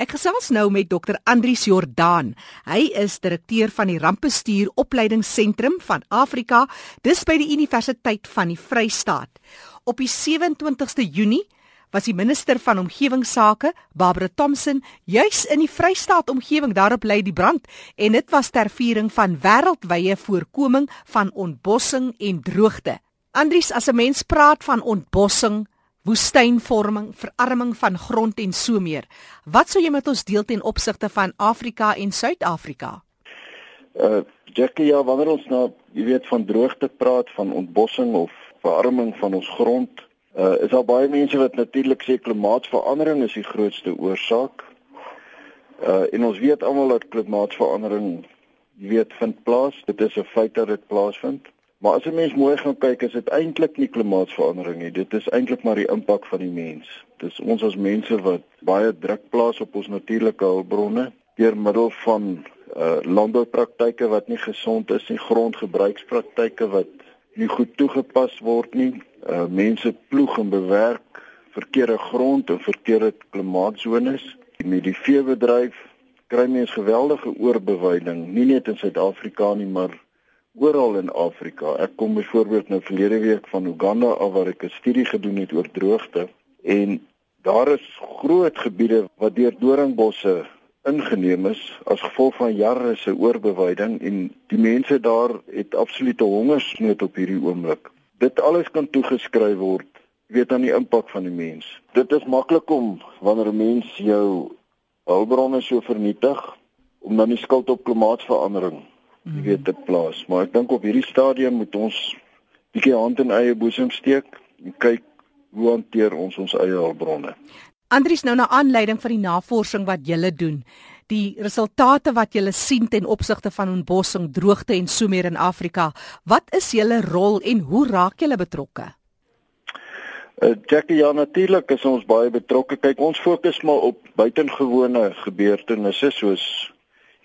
Ek gesels nou met Dr. Andrius Jordaan. Hy is direkteur van die Rampbestuur Opleidingsentrum van Afrika, dis by die Universiteit van die Vrystaat. Op die 27ste Junie was die minister van omgewingsake, Barbara Thomson, juis in die Vrystaat omgewing daarop lei die brand en dit was ter viering van wêreldwye voorkoming van ontbossing en droogte. Andries, as 'n mens praat van ontbossing, woestynvorming, verarming van grond en so meer, wat sou jy met ons deel ten opsigte van Afrika en Suid-Afrika? Uh, Jackie, ja, wanneer ons nou, jy weet van droogte praat, van ontbossing of verarming van ons grond, Uh is daar baie mense wat natuurlik sê klimaatsverandering is die grootste oorsaak. Uh en ons weet almal dat klimaatsverandering weet vind plaas. Dit is 'n feit dat dit plaasvind. Maar as 'n mens mooi gaan kyk, is dit eintlik nie klimaatsverandering nie. Dit is eintlik maar die impak van die mens. Dis ons as mense wat baie druk plaas op ons natuurlike hulpbronne deur middel van uh landboupraktyke wat nie gesond is nie, grondgebruikspraktyke wat nie goed toegepas word nie uh, mense ploeg en bewerk verkeerde grond en verkeerde klimaatsones. Met die veebedryf kry mens geweldige oorbewyding, nie net in Suid-Afrika nie, maar oral in Afrika. Ek kom byvoorbeeld nou verlede week van Uganda af waar ek 'n studie gedoen het oor droogte en daar is groot gebiede wat deur doringbosse ingeneem is as gevolg van jare se oorbewyding en die mense daar het absolute hongersnood op hierdie oomblik dit alles kan toegeskryf word weet aan die impak van die mens. Dit is maklik om wanneer 'n mens jou hulpbronne so vernietig om dan die skuld op klimaatsverandering jy mhm. weet te plaas, maar ek dink op hierdie stadium moet ons bietjie hand in eie boesem steek en kyk hoe hanteer ons ons eie hulpbronne. Andries nou na aanleiding van die navorsing wat julle doen, die resultate wat julle sien ten opsigte van ontbossing, droogte en so meer in Afrika, wat is julle rol en hoe raak julle betrokke? Uh, Jackie, ja natuurlik is ons baie betrokke. Kyk, ons fokus maar op buitengewone gebeurtenisse soos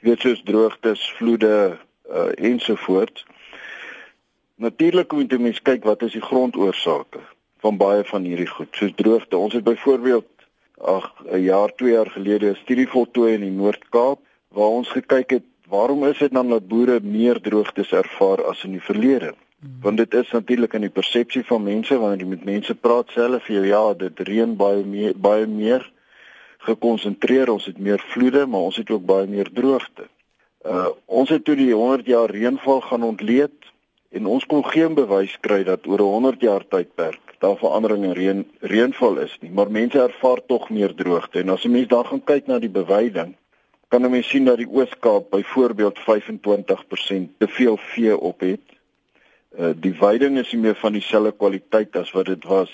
jy weet soos droogtes, vloede uh, ensovoorts. Natuurlik moet jy mens kyk wat is die grondoorsake van baie van hierdie goed, soos droogte. Ons het byvoorbeeld ag 'n jaar, 2 jaar gelede 'n studie voltooi in die Noord-Kaap waar ons gekyk het waarom is dit dan dat boere meer droogtes ervaar as in die verlede? Hmm. Want dit is natuurlik in die persepsie van mense wanneer jy met mense praat self vir jou ja, dit reën baie meer baie meer gekonsentreer, ons het meer vloede, maar ons het ook baie meer droogte. Uh ons het toe die 100 jaar reënval gaan ontleed en ons kon geen bewys kry dat oor 'n 100 jaar tydperk daar verandering in reën reënval is nie, maar mense ervaar tog meer droogte. En as 'n mens daar gaan kyk na die bewyding, kan 'n mens sien dat die Oos-Kaap byvoorbeeld 25% te veel vee op het. Uh die veiding is nie meer van dieselfde kwaliteit as wat dit was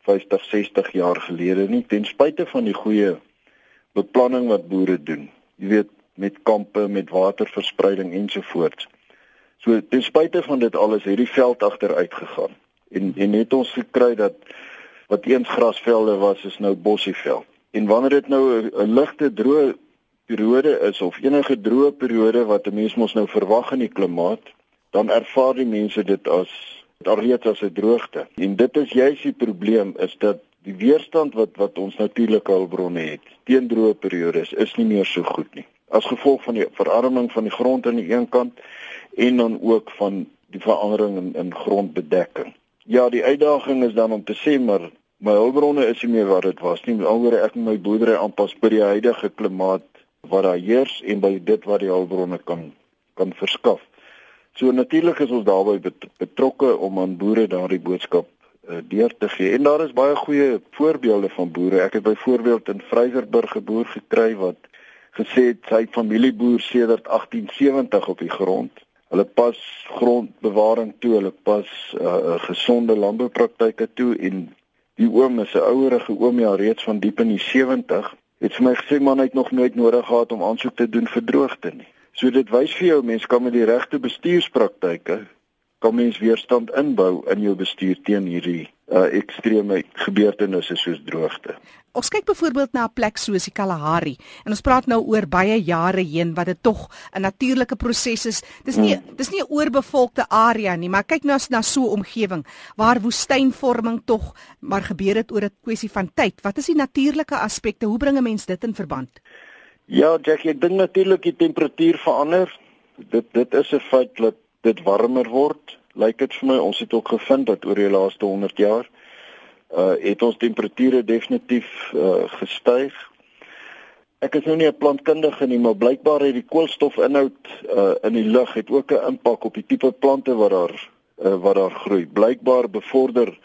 50, 60 jaar gelede nie, ten spyte van die goeie beplanning wat boere doen. Jy weet, met kampe, met waterverspreiding ensovoorts. So ten spyte van dit alles het die veld agteruit gegaan en en het ons gekry dat wat eens grasvelde was is nou bossieveld. En wanneer dit nou 'n ligte droë periode is of enige droë periode wat 'n mens mos nou verwag in die klimaat, dan ervaar die mense dit as alreeds as 'n droogte. En dit is juist die probleem is dat die weerstand wat wat ons natuurlike hulpbronne het teen droë periodes is nie meer so goed nie. As gevolg van die verarming van die grond aan die een kant en dan ook van die verandering in, in grondbedekking. Ja, die uitdaging is dan om te sê maar my hulpbronne is nie meer wat dit was nie. Alhoewel ek my boerdery aanpas by die huidige klimaat wat daar heers en by dit wat die hulpbronne kan kan verskaf. So natuurlik is ons daarbey betrokke om aan boere daardie boodskap uh, deur te gee. En daar is baie goeie voorbeelde van boere. Ek het byvoorbeeld in Vryburg geboer gekry wat gesê het sy familieboer sedert 1870 op die grond Hulle pas grondbewaring toe, hulle pas uh, gesonde landboupraktyke toe en die oom is 'n ouerige oom ja reeds van diep in die 70 het vir my gesê man hy het nog nooit nodig gehad om aansoek te doen vir droogte nie. So dit wys vir jou mense kan met die regte bestuurspraktyke kan mens weerstand inbou in jou bestuur teen hierdie uh, ekstreme gebeurtenisse soos droogte. Ons kyk byvoorbeeld na 'n plek soos die Kalahari en ons praat nou oor baie jare heen wat dit tog 'n natuurlike proses is. Dis nie hmm. dis nie 'n oorbevolkte area nie, maar kyk nou as na so 'n omgewing waar woestynvorming tog maar gebeur het oor 'n kwessie van tyd. Wat is die natuurlike aspekte? Hoe bring 'n mens dit in verband? Ja, Jackie, ek dink natuurlik die temperatuur verander. Dit dit is 'n feit dat dit warmer word. Lyk dit vir my ons het ook gevind dat oor die laaste 100 jaar uh het ons temperature definitief uh gestyg. Ek is nou nie 'n plantkundige nie, maar blykbaar het die koolstofinhoud uh in die lug het ook 'n impak op die tipe plante wat daar uh wat daar groei. Blykbaar bevorder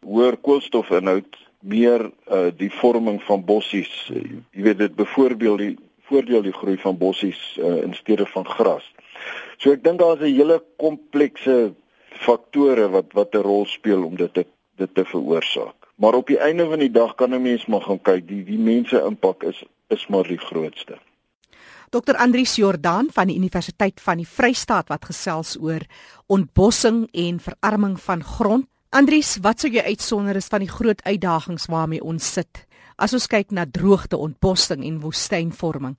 hoër koolstofinhoud meer uh die vorming van bossies. Uh, jy weet dit byvoorbeeld die voordeel die groei van bossies uh, in steede van gras. So ek dink daar's 'n hele komplekse faktore wat wat 'n rol speel om dit te dit te veroorsaak. Maar op die einde van die dag kan 'n mens maar gaan kyk die die mense impak is is maar die grootste. Dr Andrius Jordan van die Universiteit van die Vrystaat wat gesels oor ontbossing en verarming van grond. Andrius, wat sou jy uitsonder is van die groot uitdagings waarmee ons sit? As ons kyk na droogte, ontbossing en woestynvorming.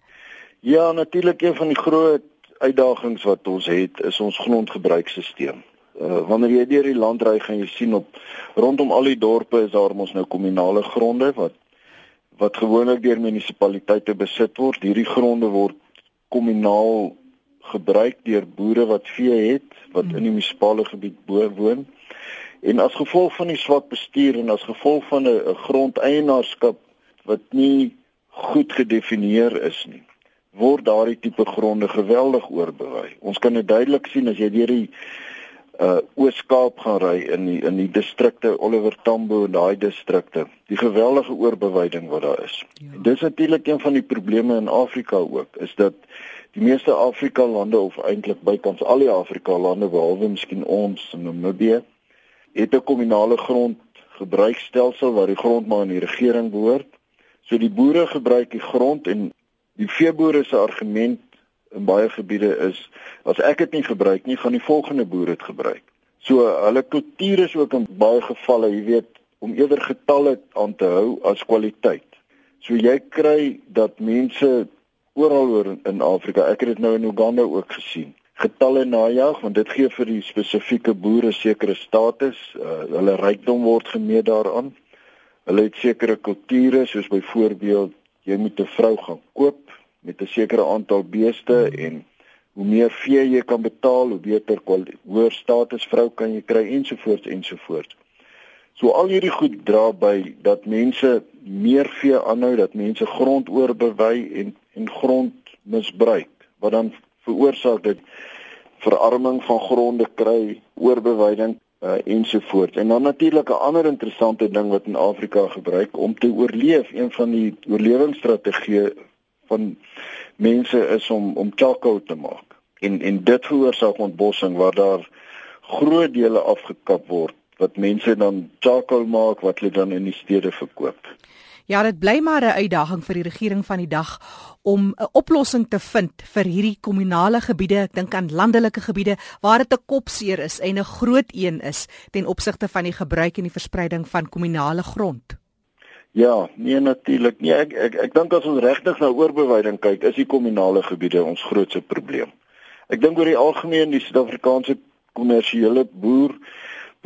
Ja, natuurlik een van die groot uitdagings wat ons het is ons grondgebruikstelsel. Uh, wanneer jy deur die land ry gaan jy sien op rondom al die dorpe is daar mos nou kommunale gronde wat wat gewoonlik deur munisipaliteite besit word. Hierdie gronde word kommunaal gebruik deur boere wat vee het wat in die munisipale gebied woon. En as gevolg van die swak bestuur en as gevolg van 'n grondeienaarskap wat nie goed gedefinieer is nie, word daardie tipe gronde geweldig oorbewy. Ons kan dit duidelik sien as jy deur die uh Oos-Kaap gaan ry in die in die distrikte Oliver Tambo en daai distrikte. Die geweldige oorbewyding wat daar is. Ja. Dis natuurlik een van die probleme in Afrika ook, is dat die meeste Afrika lande of eintlik bykans al die Afrika lande behalwe miskien ons in Namibië het 'n kommunale grondgebruikstelsel waar die grond maar aan die regering behoort. So die boere gebruik die grond en die veeboere se argument in baie gebiede is as ek dit nie gebruik nie, gaan die volgende boer dit gebruik. So hulle kultuur is ook in baie gevalle, jy weet, om eerder getalle aan te hou as kwaliteit. So jy kry dat mense oral oor in Afrika, ek het dit nou in Uganda ook gesien, getalle najag want dit gee vir die spesifieke boere sekere status, uh, hulle rykdom word gemeet daaraan. Hulle het sekere kulture soos byvoorbeeld jy moet 'n vrou gaan koop met 'n sekere aantal beeste en hoe meer vee jy kan betaal, hoe beter hoër status vrou kan jy kry ensovoorts ensovoorts. So al hierdie goed dra by dat mense meer vee aanhou, dat mense grond oorbewy en en grond misbruik wat dan veroorsaak dat verarming van gronde kry, oorbewyding uh, ensovoorts. En dan natuurlik 'n ander interessante ding wat in Afrika gebruik om te oorleef, een van die oorlewingsstrategieë van mense is om om charcoal te maak. En en dit veroorsaak ontbossing waar daar groot dele afgekap word wat mense dan charcoal maak wat hulle dan in die stede verkoop. Ja, dit bly maar 'n uitdaging vir die regering van die dag om 'n oplossing te vind vir hierdie kommunale gebiede, ek dink aan landelike gebiede waar dit 'n kopseer is en 'n groot een is ten opsigte van die gebruik en die verspreiding van kommunale grond. Ja, nee natuurlik. Nee, ek ek ek dink as ons regtig na oorbewyding kyk, is die kommunale gebiede ons grootste probleem. Ek dink oor die algemeen die Suid-Afrikaanse kommersiële boer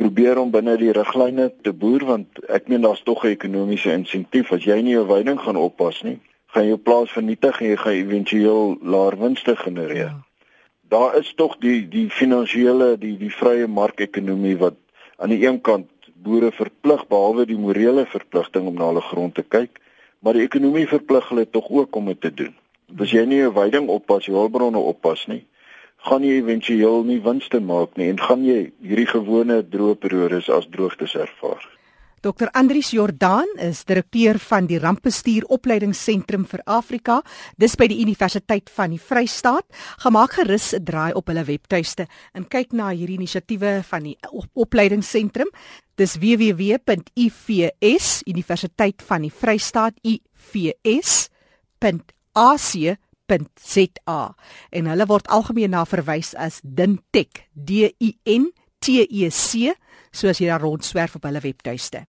probeer om binne die riglyne te boer want ek meen daar's tog 'n ekonomiese insentief as jy nie jou weiding gaan oppas nie, gaan jou plaas vernietig en jy gaan éventueel laer winste genereer. Ja. Daar is tog die die finansiële die die vrye markekonomie wat aan die een kant boere verplig behalwe die morele verpligting om na hulle grond te kyk, maar die ekonomie verplig hulle tog ook om dit te doen. As jy nie 'n veiding oppas, jou hulpbronne oppas nie, gaan jy éventueel nie winste maak nie en gaan jy hierdie gewone droë periodes as droogtes ervaar. Dr Andrius Jordan is direkteur van die Rampbestuur Opleidingsentrum vir Afrika, dis by die Universiteit van die Vrystaat. Gemaak gerus 'n draai op hulle webtuiste en kyk na hierdie inisiatiewe van die opleidingsentrum. Dis www.ivs Universiteit van die Vrystaat ivs.ac.za en hulle word algemeen na verwys as Dintech D I N T E C soos jy daar rondswerf op hulle webtuiste.